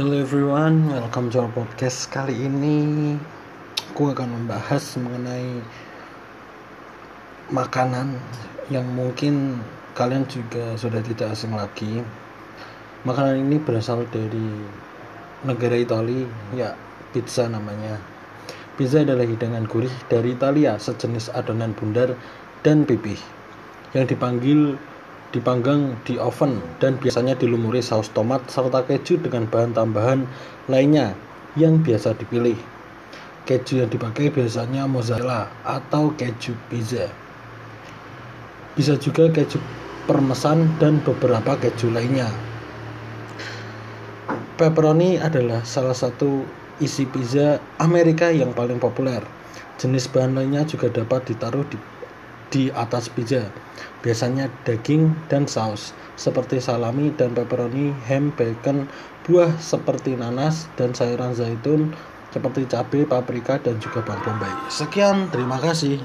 Hello everyone, welcome to our podcast Kali ini. Aku akan membahas mengenai makanan yang mungkin kalian juga sudah tidak asing lagi. Makanan ini berasal dari negara Italia, ya pizza namanya. Pizza adalah hidangan gurih dari Italia sejenis adonan bundar dan pipih yang dipanggil dipanggang di oven dan biasanya dilumuri saus tomat serta keju dengan bahan tambahan lainnya yang biasa dipilih. Keju yang dipakai biasanya mozzarella atau keju pizza. Bisa juga keju permesan dan beberapa keju lainnya. Pepperoni adalah salah satu isi pizza Amerika yang paling populer. Jenis bahan lainnya juga dapat ditaruh di di atas pizza. Biasanya daging dan saus seperti salami dan pepperoni, ham, bacon, buah seperti nanas dan sayuran zaitun seperti cabai, paprika dan juga bawang bombay. Sekian, terima kasih.